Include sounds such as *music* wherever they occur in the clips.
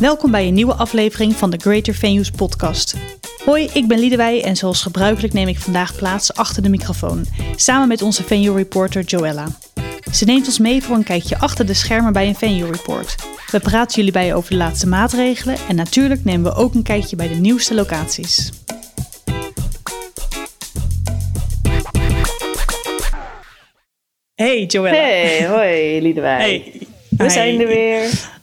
Welkom bij een nieuwe aflevering van de Greater Venues podcast. Hoi, ik ben Liedewij en zoals gebruikelijk neem ik vandaag plaats achter de microfoon, samen met onze venue reporter Joella. Ze neemt ons mee voor een kijkje achter de schermen bij een venue report. We praten jullie bij over de laatste maatregelen en natuurlijk nemen we ook een kijkje bij de nieuwste locaties. Hey Joella. Hey, hoi Liedewij. Hey. We Hi. zijn er weer.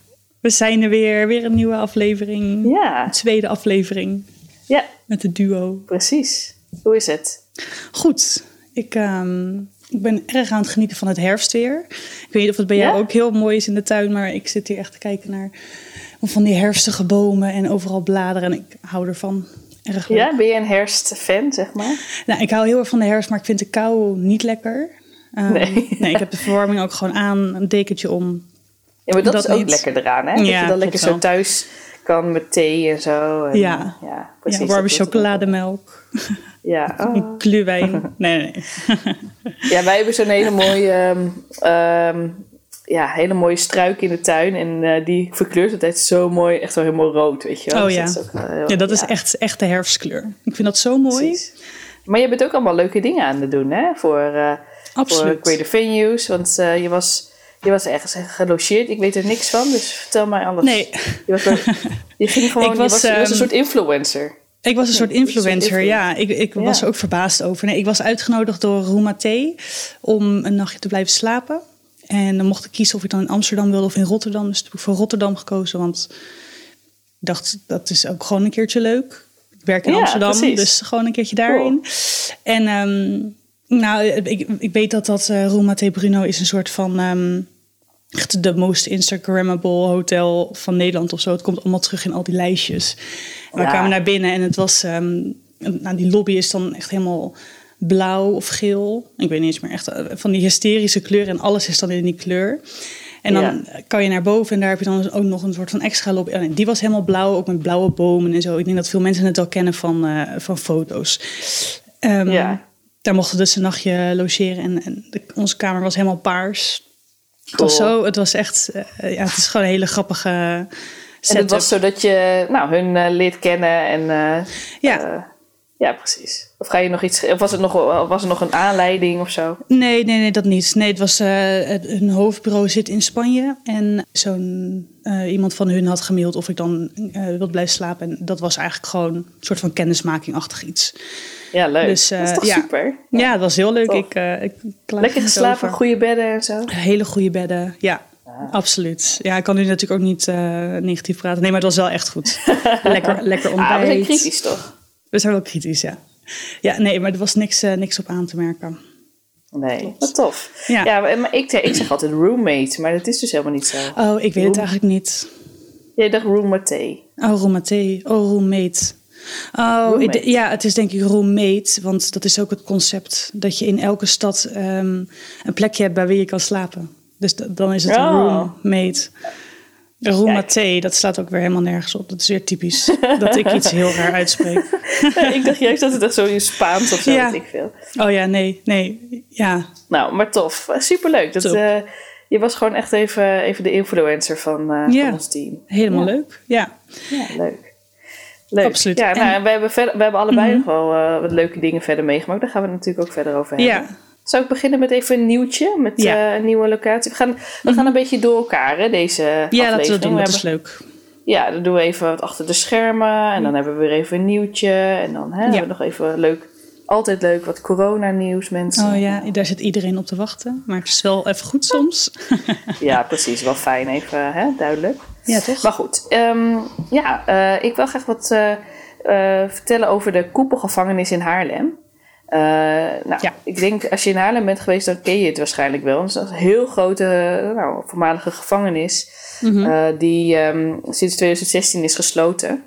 We zijn er weer, weer een nieuwe aflevering. Ja, Een tweede aflevering ja, met het duo. precies. Hoe is het? Goed, ik, ehm, ik ben erg aan het genieten van het herfstweer. Ik weet niet of het bij jou Ja? ook heel mooi is in de tuin, maar ik zit hier echt te kijken naar van die herfstige bomen en overal bladeren. En ik hou ervan. Erg leuk. Ja, ben je een herfstfan, zeg maar? Nou, ik hou heel erg van de herfst, maar ik vind de kou niet lekker. Ehm, Nee. ik heb de verwarming ook gewoon aan, een dekentje om. Ja, maar dat, Dat is ook niet. lekker eraan, hè? Dat Ja, je dan lekker zo wel. thuis kan met thee en zo. En, Ja. ja, precies. ja, dat warme chocolademelk. Ja, *laughs* oh. gluwijn. *laughs* Nee, nee, *laughs* ja, wij hebben zo'n hele mooie, ehm, ehm, ja, hele mooie struik in de tuin. En eh, die verkleurt altijd zo mooi, echt zo helemaal rood, weet je wel. Oh Dus ja. dat is, ook, wel heel- Ja, dat is echt, echt de herfstkleur. Ik vind dat zo mooi. precies. Maar je bent ook allemaal leuke dingen aan het doen, hè? Voor, eh, voor. Greater Venues. Want eh, je, was, je was ergens gelogeerd. Ik weet er niks van, dus vertel mij alles. Nee, Je, was, wel- je ging *laughs* gewoon, Ik was, je, was, je was een ehm, soort influencer. ik was een soort influencer. Ja, ik, ik was er ook verbaasd over. Nee, ik was uitgenodigd door Roema T. om een nachtje te blijven slapen. En dan mocht ik kiezen of ik dan in Amsterdam wilde of in Rotterdam. Dus toen heb ik voor Rotterdam gekozen, want ik dacht dat is ook gewoon een keertje leuk. Ik werk in Ja, Amsterdam, precies. dus gewoon een keertje daarin. En ehm, nou, ik, ik weet dat dat uh, Roema T. Bruno is een soort van... ehm, echt de most Instagrammable hotel van Nederland of zo. Het komt allemaal terug in al die lijstjes. En we Ja. kwamen naar binnen en het was... ehm, nou, die lobby is dan echt helemaal blauw of geel. Ik weet niet eens meer echt eh, van die hysterische kleur. En alles is dan in die kleur. En dan Ja. kan je naar boven en daar heb je dan ook nog een soort van extra lobby. En die was helemaal blauw, ook met blauwe bomen en zo. Ik denk dat veel mensen het wel kennen van, eh, van foto's. Ehm, Ja. Daar mochten we dus een nachtje logeren en, en de- onze kamer was helemaal paars. Het was zo, het was echt, eh, ja, het is gewoon een hele grappige En setup. het was zodat je nou, hun eh, leert kennen. En, eh, Ja. Eh, ja, precies. Of ga je nog iets... Of was, het nog, was er nog een aanleiding of zo? Nee, nee, nee, dat niet. Nee, het was, eh, het, hun hoofdbureau zit in Spanje. En zo'n eh, iemand van hun had gemaild of ik dan eh wilde blijven slapen. En dat was eigenlijk gewoon een soort van kennismakingachtig iets. Ja, leuk. Dus, eh, dat is toch ja. super? Ja, het was heel leuk. Tof. Ik, eh, ik Lekker geslapen, goede bedden en zo. Hele goede bedden, ja. Absoluut. Ja, ik kan nu natuurlijk ook niet eh, negatief praten. Nee, maar het was wel echt goed. *laughs* Lekker, lekker ontbijt. Ah, we zijn kritisch toch? We zijn wel kritisch, ja. Ja, nee, maar er was niks, eh, niks op aan te merken. Nee, wat tof. Ja. Ja, maar maar ik, ik zeg altijd roommate, maar dat is dus helemaal niet zo. Oh, ik weet het eigenlijk niet. Jij dacht roommate. Oh, roommate. Oh, roommate. Oh, Roommate. ja, het is denk ik roommate. Want dat is ook het concept. Dat je in elke stad ehm, een plekje hebt bij wie je kan slapen. Dus dan is het een Oh. Roommate. Roommate, dat slaat ook weer helemaal nergens op. Dat is weer typisch. *laughs* dat ik iets heel raar uitspreek. *laughs* Nee, ik dacht juist dat het echt zo in Spaans of zo, Ja. ik veel. Oh ja, nee, nee. Ja, Nou, maar tof. Superleuk. Dat, eh, je was gewoon echt even, even de influencer van, eh, Ja. van ons team. helemaal Ja. leuk. Ja. Ja, leuk. Leuk. Absoluut. Ja, nou, En- we, hebben verder, we hebben allebei Mhm. nog wel eh, wat leuke dingen verder meegemaakt. Daar gaan we het natuurlijk ook verder over hebben. Ja. Zou ik beginnen met even een nieuwtje? Met Ja. Mhm. eh, een nieuwe locatie. We gaan, we gaan een beetje door elkaar, hè, deze Ja, aflevering. we dat doen. We Dat is leuk. Ja, dan doen we even wat achter de schermen. En dan hebben we weer even een nieuwtje. En dan hè, hebben we nog even leuk... Altijd leuk, wat coronanieuws, mensen. Oh ja, daar zit iedereen op te wachten. Maar het is wel even goed soms. *laughs* Ja, precies. Wel fijn, even hè, duidelijk. ja, toch? Maar goed, ehm, ja, eh, ik wil graag wat eh, vertellen over de koepelgevangenis in Haarlem. Eh, nou, Ja. ik denk als je in Haarlem bent geweest, dan ken je het waarschijnlijk wel. Het is een heel grote, nou, voormalige gevangenis Mhm. eh, die ehm, sinds 2016 is gesloten.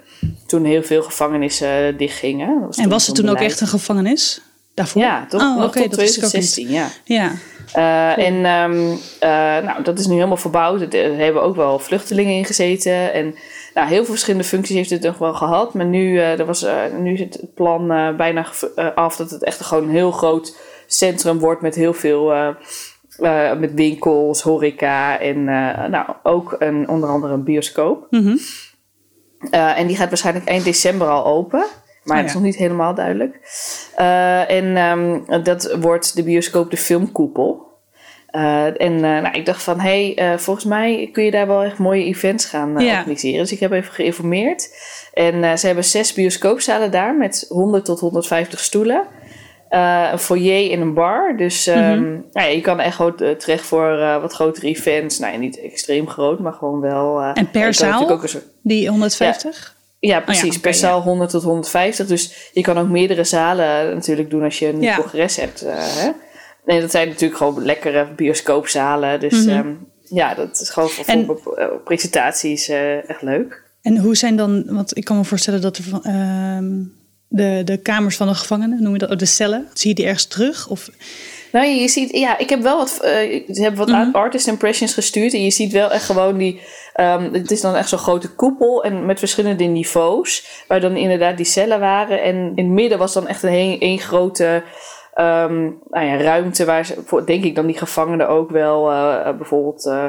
Toen heel veel gevangenissen eh, dichtgingen. En was het toen ook echt een gevangenis? Daarvoor? Ja, toch? Oh, nog tot dat wist ik ook niet. 2016, ja. Ja. Eh, en ehm, eh, nou, dat is nu helemaal verbouwd. Er hebben ook wel vluchtelingen in gezeten. En nou, heel veel verschillende functies heeft het nog wel gehad. Maar nu, eh, er was, eh, nu is het plan eh, bijna eh, af dat het echt gewoon een heel groot centrum wordt met heel veel. eh, eh, met winkels, horeca en eh, nou, ook een, onder andere een bioscoop. Mhm. en die gaat waarschijnlijk eind december al open. Maar Oh, dat is nog niet helemaal duidelijk. Eh, en ehm, dat wordt de bioscoop de filmkoepel. Eh, en eh, nou, ik dacht van, hé, hey, volgens mij kun je daar wel echt mooie events gaan Ja. organiseren. Dus ik heb even geïnformeerd. En ze hebben zes bioscoopzalen daar met 100 tot 150 stoelen. Een foyer en een bar. Dus nou ja, je kan echt gewoon terecht voor wat grotere events. Nou ja, niet extreem groot, maar gewoon wel... En per zaal? natuurlijk ook een soort- Die 150? ja, precies. oké, per ja. zaal 100 tot 150. Dus je kan ook meerdere zalen natuurlijk doen als je een Ja. congres hebt. eh, hè? Nee, dat zijn natuurlijk gewoon lekkere bioscoopzalen. Dus Mhm. ehm, ja, dat is gewoon voor, En- voor eh, presentaties eh, echt leuk. En hoe zijn dan, want ik kan me voorstellen dat er van, ehm, de, de kamers van de gevangenen, noem je dat, oh, de cellen, zie je die ergens terug? Of, Nou, je ziet, ja, ik heb wel wat, ze hebben wat Mhm. artist impressions gestuurd. En je ziet wel echt gewoon die, ehm, het is dan echt zo'n grote koepel en met verschillende niveaus. Waar dan inderdaad die cellen waren. En in het midden was dan echt een grote ehm, nou ja, ruimte waar ze, denk ik dan die gevangenen ook wel eh, bijvoorbeeld... eh,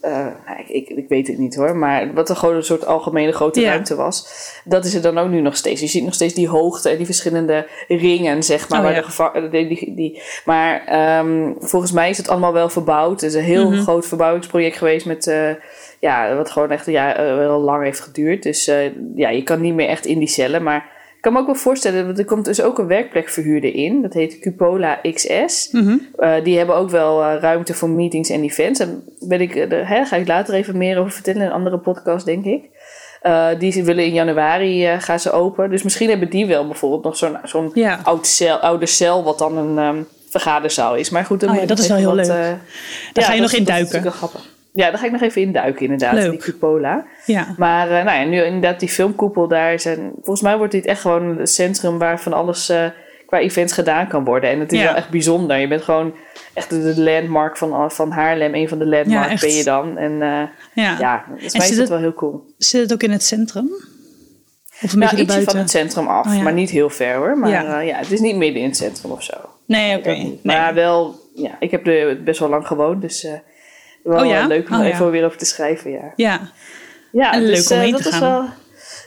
eh, nou, ik, ik, weet het niet hoor, maar wat er gewoon een soort algemene grote Ja. ruimte was. Dat is er dan ook nu nog steeds. Je ziet nog steeds die hoogte en die verschillende ringen, zeg maar. Oh, waar ja. de geva- die, die, die, maar ehm, volgens mij is het allemaal wel verbouwd. Het is een heel Mhm. groot verbouwingsproject geweest met... eh, ja, wat gewoon echt ja, eh, wel lang heeft geduurd. Dus eh, ja, je kan niet meer echt in die cellen. Maar ik kan me ook wel voorstellen, want er komt dus ook een werkplekverhuurder in. Dat heet Cupola XS. Mhm. Eh, die hebben ook wel eh, ruimte voor meetings en events. En ben ik, eh, daar hè, ga ik later even meer over vertellen in een andere podcast, denk ik. Die willen in januari gaan ze open. Dus misschien hebben die wel bijvoorbeeld nog zo'n zo'n Ja. oud cel, oude cel, wat dan een ehm, vergaderzaal is. Maar goed, dan Oh ja, dat is wel heel wat, leuk. Daar ga je nog dat is- in dat is duiken. natuurlijk wel grappig. Ja, daar ga ik nog even in duiken, inderdaad. Leuk. Die cupola. ja. Maar eh, nou ja, nu inderdaad die filmkoepel daar zijn... Volgens mij wordt dit echt gewoon het centrum waar van alles eh, qua events gedaan kan worden. En het is Ja. wel echt bijzonder. Je bent gewoon echt de landmark van, van Haarlem. Een van de landmarks ben je dan. En eh, ja. ja, volgens En mij is dat wel heel cool. Zit het ook in het centrum? Of een Nou, beetje ietsje van het centrum af, Oh ja. maar niet heel ver hoor. Maar Ja. ja, ja het is niet midden in het centrum of zo. Nee, oké. Nee. Maar wel, ja, ik heb er best wel lang gewoond. Dus wel Oh ja? eh, leuk om Oh ja. even weer over te schrijven, ja. Ja. Ja, En leuk om eh, heen dat te is gaan. Wel,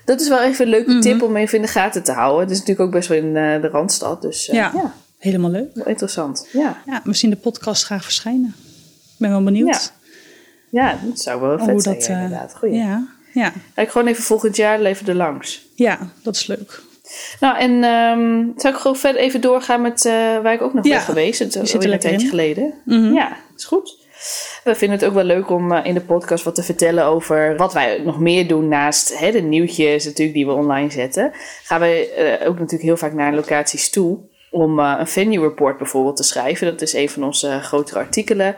dat is wel even een leuke Mhm. tip om even in de gaten te houden. Het is natuurlijk ook best wel in eh, de Randstad. Dus Ja. ja. helemaal leuk. wel interessant. Ja. Ja, zien de podcast graag verschijnen. Ik ben wel benieuwd. ja, dat zou wel vet hoe zijn, dat, ja, inderdaad. Goeie. Ja, ja. Ga ik gewoon even volgend jaar even er langs. ja, dat is leuk. Nou, en ehm zou ik gewoon verder even doorgaan met eh, waar ik ook nog Ja, ben geweest. Het je is zit er een tijdje in. geleden. Mhm. Ja, is goed. We vinden het ook wel leuk om eh, in de podcast wat te vertellen over wat wij nog meer doen naast hè, de nieuwtjes natuurlijk die we online zetten. Gaan we eh, ook natuurlijk heel vaak naar locaties toe om eh, een venue report bijvoorbeeld te schrijven. Dat is een van onze grotere artikelen.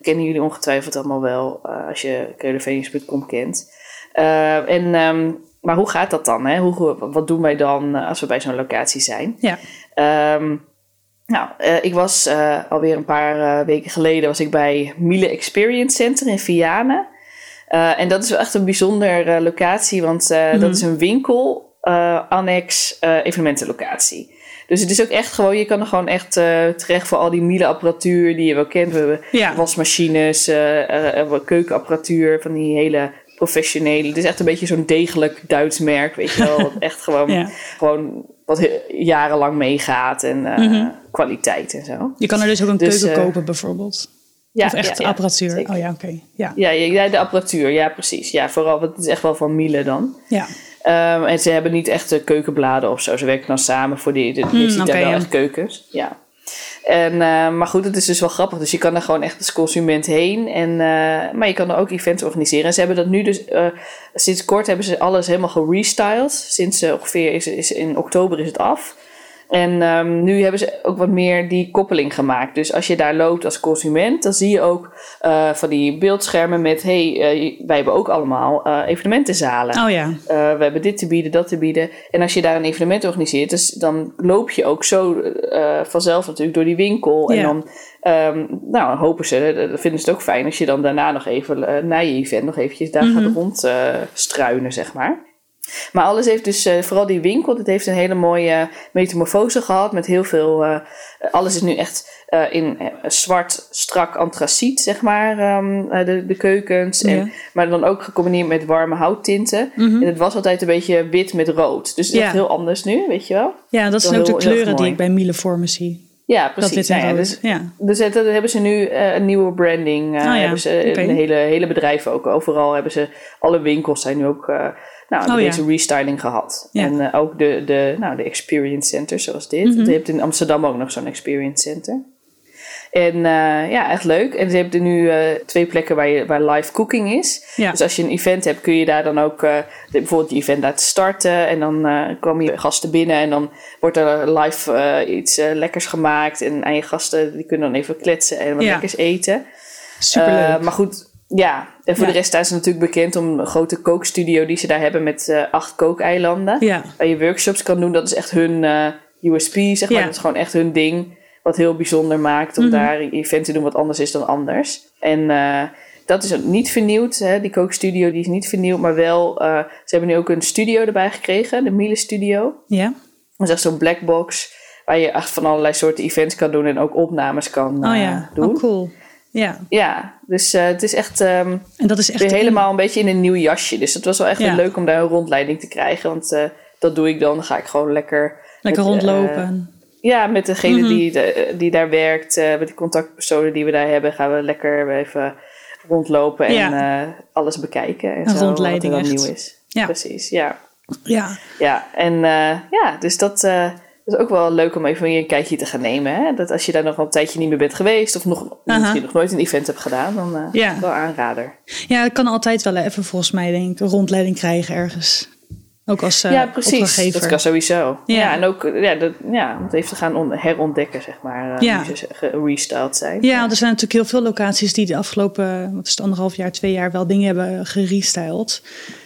Kennen jullie ongetwijfeld allemaal wel als je keulenvenues.com kent. En, ehm, maar hoe gaat dat dan? Hè? Hoe, wat doen wij dan als we bij zo'n locatie zijn? Ja. Ehm, nou, eh, ik was eh, alweer een paar eh, weken geleden was ik bij Miele Experience Center in Vianen. En dat is wel echt een bijzonder eh, locatie, want eh, Mhm. dat is een winkel, annex, evenementenlocatie. Dus het is ook echt gewoon, je kan er gewoon echt terecht voor al die Miele apparatuur die je wel kent. We hebben Ja. wasmachines, keukenapparatuur van die hele professionele. Het is echt een beetje zo'n degelijk Duits merk, weet je wel. Wat echt gewoon, *laughs* Ja. gewoon wat jarenlang meegaat en eh, Mhm. kwaliteit en zo. Je kan er dus ook een Dus, keuken eh, kopen bijvoorbeeld. Ja, of echt ja, apparatuur. zeker. oh ja, oké. Ja. Ja, ja, ja, de apparatuur, ja precies. Ja, vooral, want het is echt wel van Miele dan. Ja. Ehm, en ze hebben niet echt keukenbladen of zo. Ze werken dan samen voor die. de- Je Hmm, ziet daar wel echt keukens. Ja. En, eh, maar goed, het is dus wel grappig. Dus je kan er gewoon echt als consument heen. En, eh, maar je kan er ook events organiseren. En ze hebben dat nu dus... eh, sinds kort hebben ze alles helemaal gerestyled. Sinds ongeveer is in oktober is het af. En ehm, nu hebben ze ook wat meer die koppeling gemaakt. Dus als je daar loopt als consument, dan zie je ook eh, van die beeldschermen met: hey, eh, wij hebben ook allemaal eh, evenementenzalen. Oh ja. We hebben dit te bieden, dat te bieden. En als je daar een evenement organiseert, dus dan loop je ook zo vanzelf natuurlijk door die winkel. En dan ehm, nou, hopen ze, dat vinden ze het ook fijn als je dan daarna nog even na je event nog eventjes daar Mhm. gaat rond eh, struinen, zeg maar. Maar alles heeft dus, eh, vooral die winkel, dat heeft een hele mooie metamorfose gehad. Met heel veel, eh, alles is nu echt eh, in eh, zwart, strak antraciet, zeg maar, ehm, eh, de, de keukens. En. Maar dan ook gecombineerd met warme houttinten. Mhm. En het was altijd een beetje wit met rood. Dus het is Ja. echt heel anders nu, weet je wel? Ja, dat zijn ook de heel- kleuren die ik bij Miele voor me zie. Ja, Dat precies. en Nou dus, Ja. dus dat dat hebben ze nu eh, een nieuwe branding. eh, Oh ja, hebben ze een hele, hele bedrijf ook. Overal hebben ze, alle winkels zijn nu ook, eh, nou, hebben Oh ja. deze restyling gehad. Ja. En eh, ook de, de, nou, de experience centers zoals dit. Mhm. Je hebt in Amsterdam ook nog zo'n experience center. En eh, ja, echt leuk. En ze hebben er nu eh, twee plekken waar, je, waar live cooking is. Ja. Dus als je een event hebt, kun je daar dan ook bijvoorbeeld je event laten starten. En dan komen je gasten binnen en dan wordt er live iets lekkers gemaakt. En aan je gasten, die kunnen dan even kletsen en wat Ja. lekkers eten. Superleuk. Maar goed, ja. En voor Ja. de rest staan ze natuurlijk bekend om een grote kookstudio die ze daar hebben met eh, acht kookeilanden. ja. Waar je workshops kan doen. Dat is echt hun eh, USP, zeg maar. Ja. Dat is gewoon echt hun ding. Wat heel bijzonder maakt om Mhm. daar een event te doen wat anders is dan anders. En eh, dat is niet vernieuwd. Hè? Die kookstudio die is niet vernieuwd. Maar wel, ze hebben nu ook een studio erbij gekregen. De Miele Studio. Ja. Dat is echt zo'n black box. Waar je echt van allerlei soorten events kan doen. En ook opnames kan Oh ja. doen. Oh, cool. Ja. Ja, dus eh, het is echt... ehm, En dat is echt weer helemaal een beetje in een nieuw jasje. Dus het was wel echt Ja. leuk om daar een rondleiding te krijgen. Want eh, dat doe ik dan. Dan ga ik gewoon lekker... lekker met, rondlopen. Ja, met degene Mhm. die, de- die daar werkt. eh, met de contactpersonen die we daar hebben. Gaan we lekker even rondlopen. En Ja. eh, alles bekijken. En Een zo, rondleiding wat er dan echt. nieuw is. Ja. Precies, ja. ja. Ja, en eh, ja, dus dat... eh, is ook wel leuk om even een kijkje te gaan nemen. Hè? Dat als je daar nog een tijdje niet meer bent geweest... of nog, misschien nog nooit een event hebt gedaan... dan eh Ja. wel aanrader. Ja, ik kan altijd wel even volgens mij denk ik een rondleiding krijgen ergens. Ook als eh ja, precies. Dat kan sowieso. Ja, Ja. en ook ja, dat, ja, om het even te gaan on- herontdekken, zeg maar. eh, Ja. Ze gerestyled zijn. Ja, want er zijn natuurlijk heel veel locaties die de afgelopen, wat is het, anderhalf jaar, twee jaar wel dingen hebben gerestyled.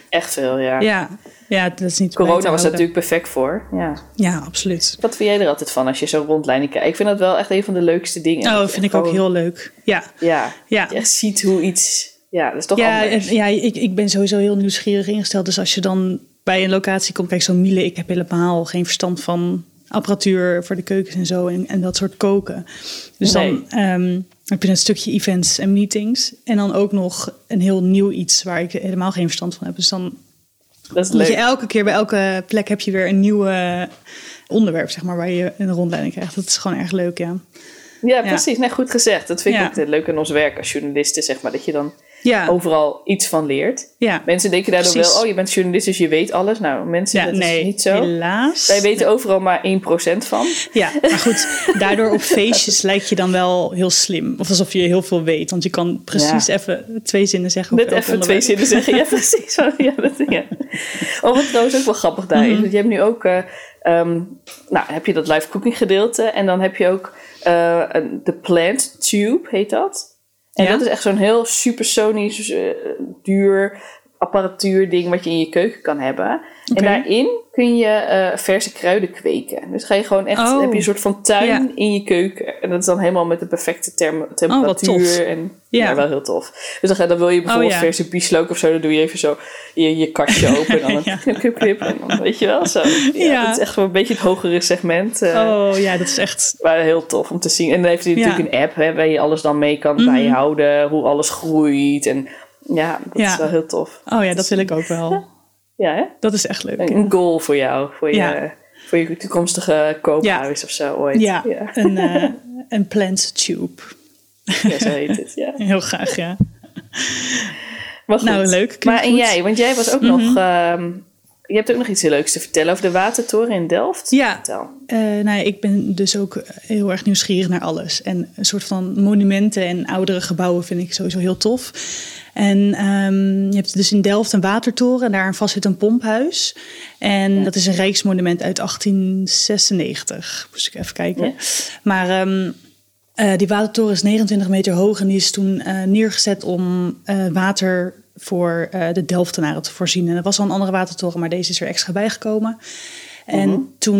Echt veel, ja. Ja, ja dat is niet Corona was daar natuurlijk perfect voor. Ja. Ja, absoluut. Wat vind jij er altijd van als je zo'n rondleiding kijkt? Ik vind dat wel echt een van de leukste dingen. Oh, Dat vind ik ook heel leuk. Ja, Ja, ja. je echt ziet hoe iets... Ja, dat is toch Ja, anders. en- ja ik, ik ben sowieso heel nieuwsgierig ingesteld. Dus als je dan bij een locatie komt, kijk, zo'n Miele, ik heb helemaal geen verstand van apparatuur voor de keukens en zo en, en dat soort koken. Dus dan ehm, heb je een stukje events en meetings en dan ook nog een heel nieuw iets waar ik helemaal geen verstand van heb. Dus dan dat is moet je leuk. elke keer bij elke plek heb je weer een nieuw onderwerp, zeg maar, waar je een rondleiding krijgt. Dat is gewoon erg leuk, ja. Ja, precies. Nee, goed gezegd. Dat vind ik Ja. ook leuk aan ons werk als journalisten, zeg maar. Dat je dan Ja, overal iets van leert. ja. Mensen denken daardoor Precies. wel, oh, je bent journalist, dus je weet alles. Nou, mensen, ja dat nee, is niet zo. helaas. Wij weten overal maar 1% van. Ja, maar goed, daardoor op feestjes *laughs* lijkt je dan wel heel slim. Of alsof je heel veel weet. Want je kan precies even twee zinnen zeggen. Net even twee zinnen zeggen. Ja, *laughs* precies. Ja, dat, ja. Oh, wat trouwens ook wel grappig daar is. Mhm. want Je hebt nu ook... eh, ehm, nou, heb je dat live cooking gedeelte. En dan heb je ook eh, de plant tube, heet dat. En Ja. dat is echt zo'n heel supersonisch, eh, duur apparatuur ding wat je in je keuken kan hebben. En daarin kun je eh, verse kruiden kweken. Dus ga je gewoon echt, Oh. heb je een soort van tuin Ja. in je keuken. En dat is dan helemaal met de perfecte wat temperatuur. en, Ja. ja. wel heel tof. Dus dan, ga, dan wil je bijvoorbeeld Oh, ja. verse bieslook of zo. Dan doe je even zo je, je kastje *laughs* open. En dan knip, knip, knip. En dan weet je wel zo. Ja. Dat is echt wel een beetje het hogere segment. eh, Oh ja, dat is echt... Maar heel tof om te zien. En dan heeft hij natuurlijk een app hè, waar je alles dan mee kan Mhm. bijhouden. Hoe alles groeit. En ja, dat Ja. is wel heel tof. Oh ja, dat wil ik ook wel. *laughs* Ja, hè? Dat is echt leuk. Een goal voor jou. Voor je, voor je toekomstige koophuis of zo ooit. Ja, ja. Een, *laughs* eh, een plant tube. Ja, zo heet het. Ja. *laughs* Heel graag, ja. Maar goed. Nou, leuk. Maar en goed. jij, want jij was ook Mhm. nog... ehm, je hebt ook nog iets heel leuks te vertellen over de watertoren in Delft. Ja. Vertel. Eh, nou ja, ik ben dus ook heel erg nieuwsgierig naar alles. En een soort van monumenten en oudere gebouwen vind ik sowieso heel tof. En ehm, je hebt dus in Delft een watertoren en daar vast zit een pomphuis. En dat is een rijksmonument uit 1896. Moest ik even kijken. Ja. Maar ehm, eh, die watertoren is 29 meter hoog en die is toen eh, neergezet om eh, water voor de Delftenaren te voorzien. En er was al een andere watertoren, maar deze is er extra bijgekomen. En Mhm. toen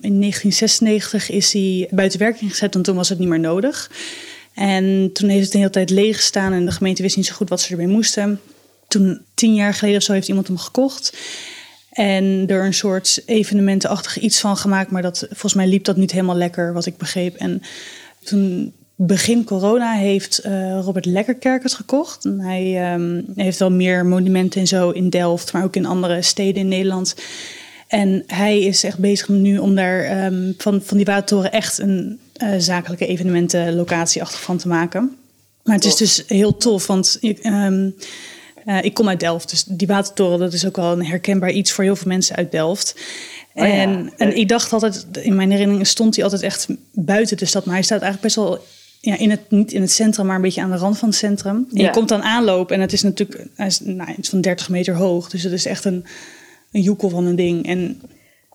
in 1996 is hij buiten werking gezet, want toen was het niet meer nodig. En toen heeft het de hele tijd leeg gestaan en de gemeente wist niet zo goed wat ze ermee moesten. Toen, tien jaar geleden of zo, heeft iemand hem gekocht. En er een soort evenementenachtig iets van gemaakt. Maar dat, volgens mij liep dat niet helemaal lekker, wat ik begreep. En toen begin corona heeft eh, Robert Lekkerkerk het gekocht. Hij ehm, heeft wel meer monumenten en zo in Delft, maar ook in andere steden in Nederland. En hij is echt bezig nu om daar ehm, van, van die watertoren echt een uh, zakelijke evenementenlocatie achter van te maken. Maar het is dus heel tof, want ik, ehm, eh, ik kom uit Delft. Dus die watertoren, dat is ook wel een herkenbaar iets voor heel veel mensen uit Delft. Oh en, en ik dacht altijd, in mijn herinnering stond hij altijd echt buiten de stad. Maar hij staat eigenlijk best wel ja, in het, niet in het centrum, maar een beetje aan de rand van het centrum. En je komt dan aanlopen en het is natuurlijk hij is, nou, iets van 30 meter hoog. Dus het is echt een, een joekel van een ding. En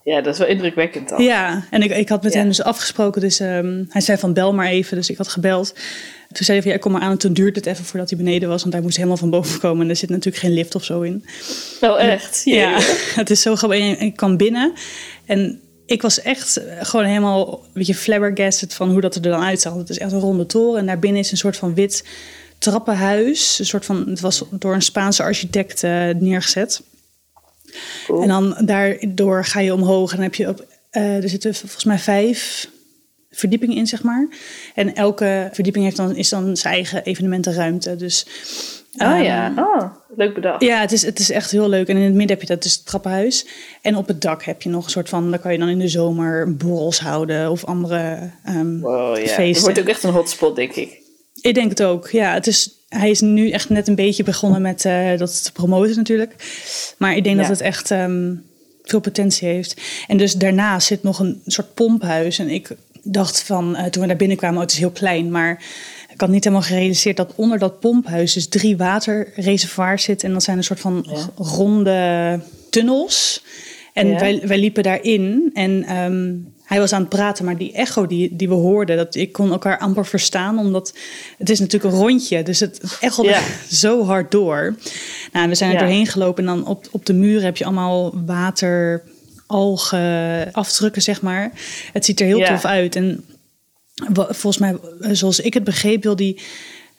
ja, dat is wel indrukwekkend dan. Ja, en ik, ik had met hem dus afgesproken. Dus um, hij zei van bel maar even. Dus ik had gebeld. Toen zei hij van ja, kom maar aan. En toen duurde het even voordat hij beneden was. Want hij moest helemaal van boven komen. En er zit natuurlijk geen lift of zo in. Wel echt? Ja, *laughs* het is zo grappig. Ik kwam binnen. En ik was echt gewoon helemaal een beetje flabbergasted van hoe dat er dan uitzag. Het is echt een ronde toren. En daarbinnen is een soort van wit trappenhuis. Een soort van, het was door een Spaanse architect uh, neergezet. En dan daardoor ga je omhoog en dan heb je op, uh, er zitten volgens mij vijf verdiepingen in, zeg maar. En elke verdieping heeft dan, is dan zijn eigen evenementenruimte. Dus, oh ja, um, oh, leuk bedacht. Ja, het is, het is echt heel leuk. En in het midden heb je dat dus het trappenhuis. En op het dak heb je nog een soort van, daar kan je dan in de zomer borrels houden of andere um, wow, ja. feesten. Het wordt ook echt een hotspot, denk ik. Ik denk het ook, ja. Het is, hij is nu echt net een beetje begonnen met uh, dat te promoten natuurlijk. Maar ik denk ja. dat het echt um, veel potentie heeft. En dus daarnaast zit nog een soort pomphuis. En ik dacht van, uh, toen we daar binnenkwamen, oh, het is heel klein. Maar ik had niet helemaal gerealiseerd dat onder dat pomphuis dus drie waterreservoirs zitten. En dat zijn een soort van ja. ronde tunnels. En ja. wij, wij liepen daarin en um, hij was aan het praten, maar die echo die, die we hoorden, dat, ik kon elkaar amper verstaan, omdat het is natuurlijk een rondje, dus het, het zo hard door. Nou, we zijn er doorheen gelopen en dan op, op de muren heb je allemaal water, algen, afdrukken, zeg maar. Het ziet er heel tof uit. En volgens mij, zoals ik het begreep, wil die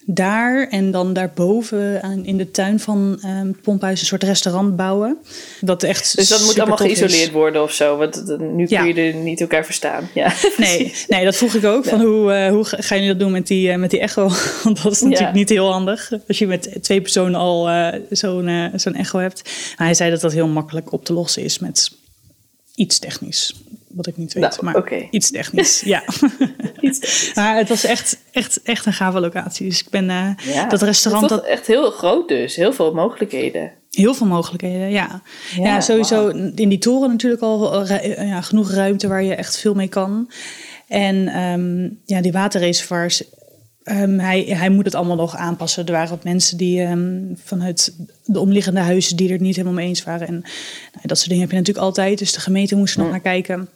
daar en dan daarboven aan, in de tuin van um, het pomphuis een soort restaurant bouwen. Dat echt dus dat moet allemaal geïsoleerd is. worden of zo, want nu kun je ja. er niet elkaar verstaan. Ja, *laughs* nee, nee, dat vroeg ik ook. Ja. Van hoe, uh, hoe ga je dat doen met die, uh, met die echo? *laughs* Want dat is natuurlijk niet heel handig als je met twee personen al uh, zo'n zo'n echo hebt. Maar hij zei dat dat heel makkelijk op te lossen is met iets technisch wat ik niet weet. Nou, maar okay. iets technisch, ja. *laughs* iets technisch. *laughs* maar het was echt, echt, echt een gave locatie. Dus ik ben uh, ja, dat restaurant... Dat echt heel groot dus. Heel veel mogelijkheden. Heel veel mogelijkheden, ja. Ja, ja sowieso wow. in die toren natuurlijk al uh, ja, genoeg ruimte waar je echt veel mee kan. En um, ja, die waterreservoirs... Um, hij, hij moet het allemaal nog aanpassen. Er waren wat mensen die um, vanuit de omliggende huizen die er niet helemaal mee eens waren. En nou, dat soort dingen heb je natuurlijk altijd. Dus de gemeente moest er nog naar kijken.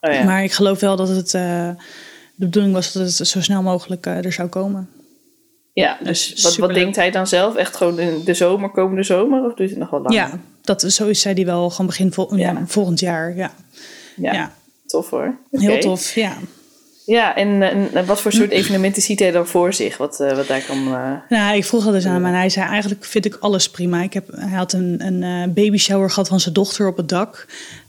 Oh ja. Maar ik geloof wel dat het uh, de bedoeling was dat het zo snel mogelijk uh, er zou komen. Ja, dus, dus wat, wat denkt hij dan zelf? Echt gewoon in de zomer, komende zomer? Of duurt het nog wel langer? Ja, dat, zo zei hij wel gewoon begin vol, ja. Volgend jaar. Ja. Ja, ja. tof hoor. Okay. Heel tof, ja. Ja, en, en, wat voor soort evenementen ziet hij dan voor zich? Wat, uh, wat daar kan. Uh, nou, ik vroeg dat dus aan hem en hij zei: Eigenlijk vind ik alles prima. Ik heb, hij had een, een uh, baby shower gehad van zijn dochter op het dak.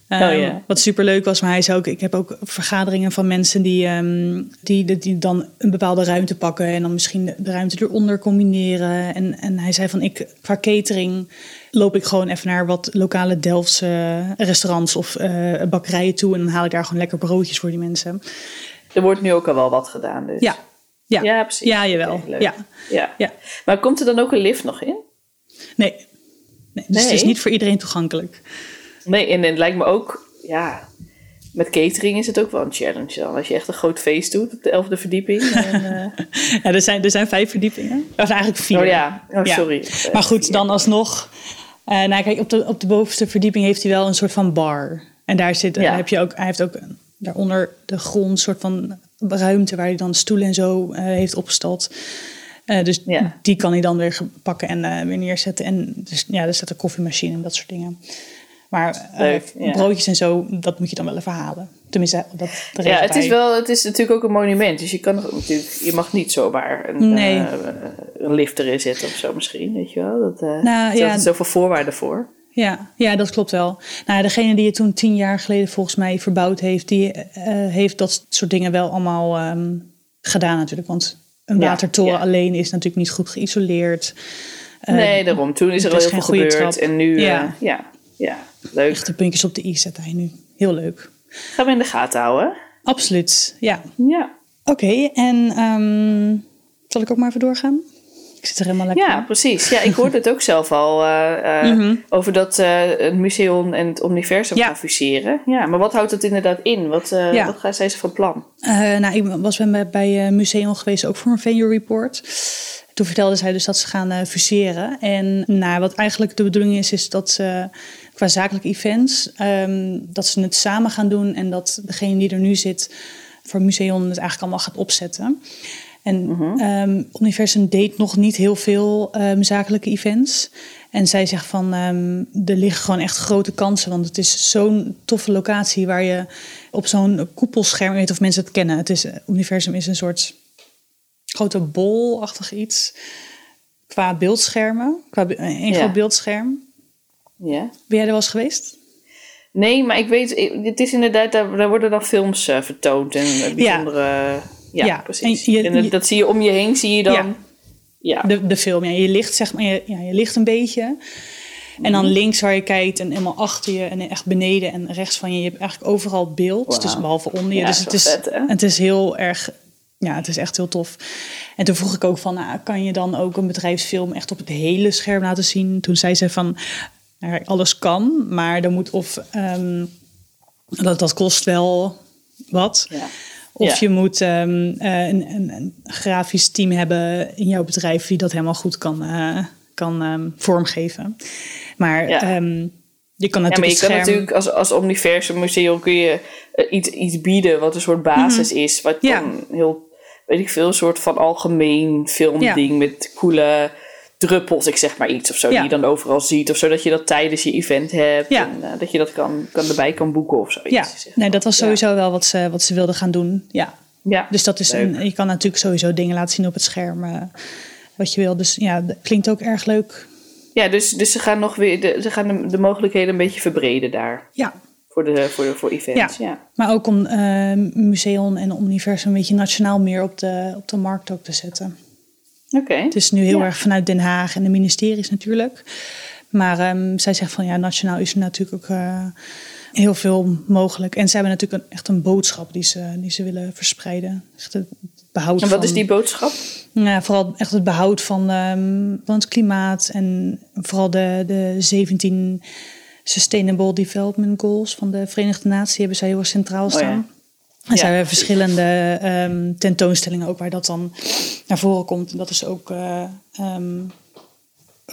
Um, oh, yeah. Wat super leuk was, maar hij zei ook: Ik heb ook vergaderingen van mensen die, um, die, die dan een bepaalde ruimte pakken en dan misschien de, ruimte eronder combineren. En, en hij zei: van ik qua catering loop ik gewoon even naar wat lokale Delftse restaurants of bakkerijen toe en dan haal ik daar gewoon lekker broodjes voor die mensen. Er wordt nu ook al wel wat gedaan. Dus. Ja. Ja. ja, precies. Ja, jawel. Okay, ja. Ja. ja. Maar komt er dan ook een lift nog in? Nee. nee. Dus nee. het is niet voor iedereen toegankelijk. Nee, en het lijkt me ook, ja, met catering is het ook wel een challenge dan. Als je echt een groot feest doet op de elfde verdieping. En, uh... *laughs* ja, er zijn, er zijn vijf verdiepingen. Of eigenlijk vier. Oh ja, oh, sorry. Ja. Maar goed, dan alsnog. Uh, nou, kijk, op de, op de bovenste verdieping heeft hij wel een soort van bar. En daar zit, ja. heb je ook, hij heeft ook daaronder de grond soort van ruimte waar hij dan stoelen en zo uh, heeft opgestald. Uh, dus ja. die kan hij dan weer pakken en uh, weer neerzetten. En dus, ja, er staat een koffiemachine en dat soort dingen. Maar Leuk, ja. broodjes en zo, dat moet je dan wel even halen. Tenminste, dat Ja, het is, wel, het is natuurlijk ook een monument. Dus je, kan natuurlijk, je mag niet zomaar een, nee. een lift erin zetten of zo misschien. Weet je wel? Dat, nou, ja, er zoveel voorwaarden voor. Ja, ja, dat klopt wel. Nou, degene die het toen tien jaar geleden volgens mij verbouwd heeft, die eh, heeft dat soort dingen wel allemaal ehm, gedaan natuurlijk. Want een Ja, watertoren ja. alleen is natuurlijk niet goed geïsoleerd. Eh, nee, daarom. Toen is er al heel veel gebeurd. trap. En nu, ja, ja, leuk. Echte puntjes op de i zet hij nu. Heel leuk. Gaan we in de gaten houden. Absoluut, ja. Ja. Oké, en ehm, zal ik ook maar even doorgaan? Ik zit er helemaal lekker Ja, in. precies. Ja, ik hoorde het ook zelf al eh, eh, *laughs* Mhm. over dat eh, het museum en het universum Ja. gaan fuseren. Ja, maar wat houdt het inderdaad in? Wat, Ja. wat gaan zij ze van plan? Nou, ik was bij, bij Museum geweest, ook voor een venue report. Toen vertelde zij dus dat ze gaan fuseren. En nou, wat eigenlijk de bedoeling is, is dat ze qua zakelijke events, ehm, dat ze het samen gaan doen. En dat degene die er nu zit voor Museum het eigenlijk allemaal gaat opzetten. En ehm, Universum deed nog niet heel veel ehm, zakelijke events. En zij zegt van, ehm, er liggen gewoon echt grote kansen. Want het is zo'n toffe locatie waar je op zo'n koepelscherm... Weet of mensen het kennen. Het is, Universum is een soort grote bolachtig iets. Qua beeldschermen. Qua be- een Ja. groot beeldscherm. Ja. Ben jij er wel eens geweest? Nee, maar ik weet, het is inderdaad, daar, worden dan films eh, vertoond en eh, bijzondere. Ja, Ja, precies. en je- En, dat, zie je om je heen, zie je dan. Ja. Ja. De, de film, ja. Je ligt, zeg maar, je, ja, je ligt een beetje. En dan links waar je kijkt en helemaal achter je en echt beneden en rechts van je. Je hebt eigenlijk overal beeld, dus behalve onder je. Ja, dus het is, vet, het is heel erg, ja, het is echt heel tof. En toen vroeg ik ook van, nou, kan je dan ook een bedrijfsfilm echt op het hele scherm laten zien? Toen zei ze van, nou, alles kan, maar dan moet of, ehm, dat, dat kost wel wat. Ja. Of Ja. je moet ehm, eh, een, een, een grafisch team hebben in jouw bedrijf die dat helemaal goed kan, eh, kan ehm, vormgeven. Maar Ja. je kan Ja, natuurlijk maar je kan natuurlijk als, als Omniversum Museum kun je eh, iets, iets bieden wat een soort basis is. Wat Mhm. Ja. dan heel, weet ik veel, een soort van algemeen filmding Ja. met coole druppels, ik zeg maar iets of zo, die je dan overal ziet. Of zo, dat je dat tijdens je event hebt en eh, dat je dat kan, kan erbij kan boeken of zoiets. Ja, zeg nee, dat was sowieso wel wat ze, wat ze wilden gaan doen. Ja. Ja. Dus dat is Leuk. een, je kan natuurlijk sowieso dingen laten zien op het scherm eh, wat je wil. Dus ja, dat klinkt ook erg leuk. Ja, dus, dus ze gaan nog weer de, ze gaan de, de mogelijkheden een beetje verbreden daar. Ja, Voor, de, voor, de, voor events. Ja. maar ook om eh museum en universum een beetje nationaal meer op de, op de markt ook te zetten. Het is nu heel Ja. erg vanuit Den Haag en de ministeries natuurlijk. Maar ehm, zij zegt van ja, nationaal is er natuurlijk ook eh, heel veel mogelijk. En ze hebben natuurlijk een, echt een boodschap die ze, die ze willen verspreiden. Echt het behoud En wat van, is die boodschap? Ja, vooral echt het behoud van, ehm, van het klimaat en vooral de, de 17 Sustainable Development Goals van de Verenigde Naties hebben zij heel erg centraal staan. ja. En Ja, zij hebben precies. verschillende ehm, tentoonstellingen ook waar dat dan naar voren komt. En dat is ook eh, ehm,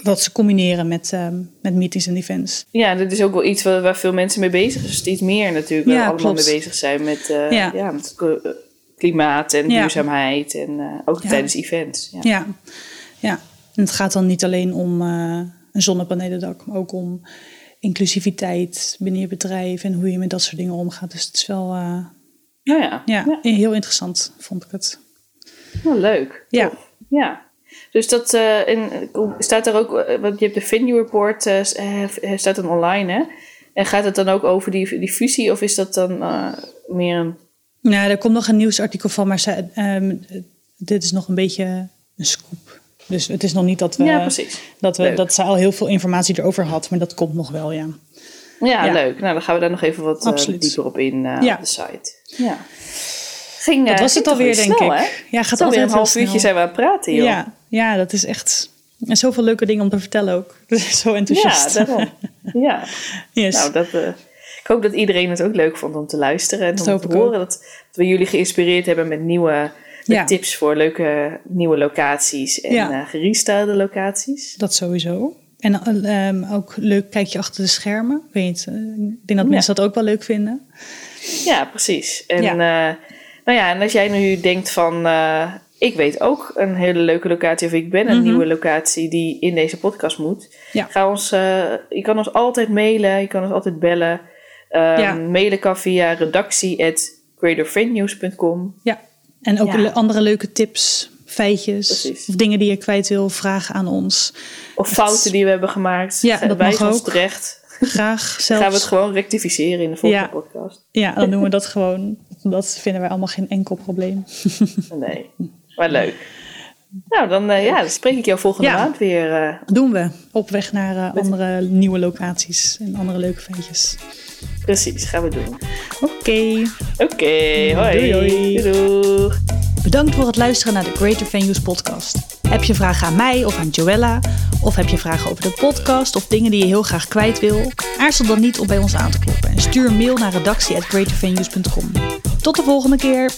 wat ze combineren met, ehm, met meetings en events. Ja, dit is ook wel iets waar, waar veel mensen mee bezig zijn. Steeds meer natuurlijk. Waar Ja, we allemaal klopt. mee bezig zijn met, eh, Ja. ja. met k- klimaat en duurzaamheid. En eh, ook tijdens events. Ja. Ja, ja. En het gaat dan niet alleen om eh, een zonnepanelendak, maar ook om inclusiviteit binnen je bedrijf en hoe je met dat soort dingen omgaat. Dus het is wel Nou ja, ja, heel interessant, vond ik het. Wel leuk. Ja. Tof. ja. Dus dat en, eh, staat er ook, eh, want je hebt de venue report, eh, staat dan online hè? En gaat het dan ook over die, die fusie of is dat dan meer een... Nou, er komt nog een nieuwsartikel van, maar ehm, dit is nog een beetje een scoop. Dus het is nog niet dat we, ja, precies. dat, we Leuk. dat ze al heel veel informatie erover had, maar dat komt nog wel, ja. Ja, Ja. leuk. Nou, dan gaan we daar nog even wat eh, dieper op in Ja. op de site. Ja. Ging, Dat eh, was het alweer, weer denk snel, ik. Hè? Ja, gaat alweer een half uurtje zijn we aan het praten, joh. Ja, ja, dat is echt... En zoveel leuke dingen om te vertellen ook. *laughs* Zo Ja, enthousiast. daarom. Ja. *laughs* yes. Nou, dat, ik hoop dat iedereen het ook leuk vond om te luisteren en Dat om te horen. Dat, dat we jullie geïnspireerd hebben met nieuwe met Ja. tips voor leuke nieuwe locaties en Ja. gerestylede locaties. Dat sowieso. En eh, ehm, ook leuk kijkje achter de schermen. Ik Weet, eh, ik denk dat mensen dat ook wel leuk vinden. Ja, precies. En, Ja. eh, nou ja, en als jij nu denkt van... eh, ik weet ook een hele leuke locatie... of ik ben een Mhm. nieuwe locatie die in deze podcast moet... Ja. Ga ons, je kan ons altijd mailen, je kan ons altijd bellen. Ja. Mailen kan via redactie@greaterfriendnews.com. Ja. En ook andere leuke tips feitjes Precies. of dingen die je kwijt wil, vragen aan ons. Of fouten die we hebben gemaakt. Ja, dat mag ons terecht. Graag *laughs* zelfs. Gaan we het gewoon rectificeren in de volgende Ja. podcast. Ja, dan doen we *laughs* dat gewoon. Dat vinden wij allemaal geen enkel probleem. *laughs* Nee, maar leuk. Nou, dan, eh, ja, dan spreek ik jou volgende Ja. maand weer. eh, Doen we. Op weg naar eh, andere nieuwe locaties en andere leuke feitjes. precies, gaan we doen. Oké. Oké, hoi. Doei, doei. Bedankt voor het luisteren naar de Greater Venues podcast. Heb je vragen aan mij of aan Joella? Of heb je vragen over de podcast of dingen die je heel graag kwijt wil? Aarzel dan niet om bij ons aan te kloppen en stuur een mail naar redactie.greatervenues.com. Tot de volgende keer!